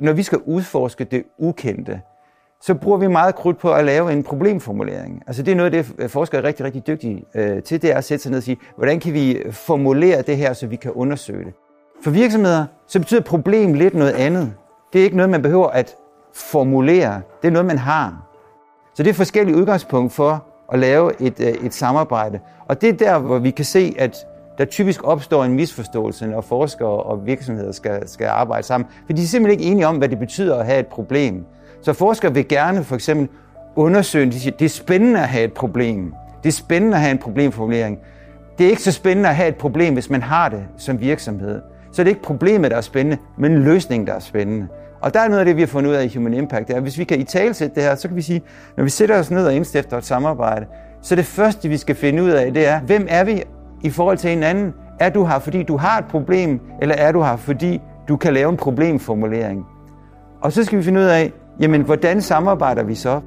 når vi skal udforske det ukendte, så bruger vi meget krudt på at lave en problemformulering. Altså det er noget, det øh, forskere er rigtig, rigtig dygtige øh, til, det er at sætte sig ned og sige, hvordan kan vi øh, formulere det her, så vi kan undersøge det. For virksomheder, så betyder problem lidt noget andet. Det er ikke noget, man behøver at formulere. Det er noget, man har. Så det er forskellige udgangspunkt for at lave et, øh, et samarbejde. Og det er der, hvor vi kan se, at der typisk opstår en misforståelse, når forskere og virksomheder skal, skal arbejde sammen. For de er simpelthen ikke enige om, hvad det betyder at have et problem. Så forskere vil gerne for eksempel undersøge, de siger, det er spændende at have et problem. Det er spændende at have en problemformulering. Det er ikke så spændende at have et problem, hvis man har det som virksomhed. Så det er ikke problemet, der er spændende, men løsningen, der er spændende. Og der er noget af det, vi har fundet ud af i Human Impact, det er, at hvis vi kan i talsætte det her, så kan vi sige, når vi sætter os ned og indstifter et samarbejde, så det første, vi skal finde ud af, det er, hvem er vi i forhold til hinanden? Er du her, fordi du har et problem, eller er du her, fordi du kan lave en problemformulering? Og så skal vi finde ud af, jamen, hvordan samarbejder vi så?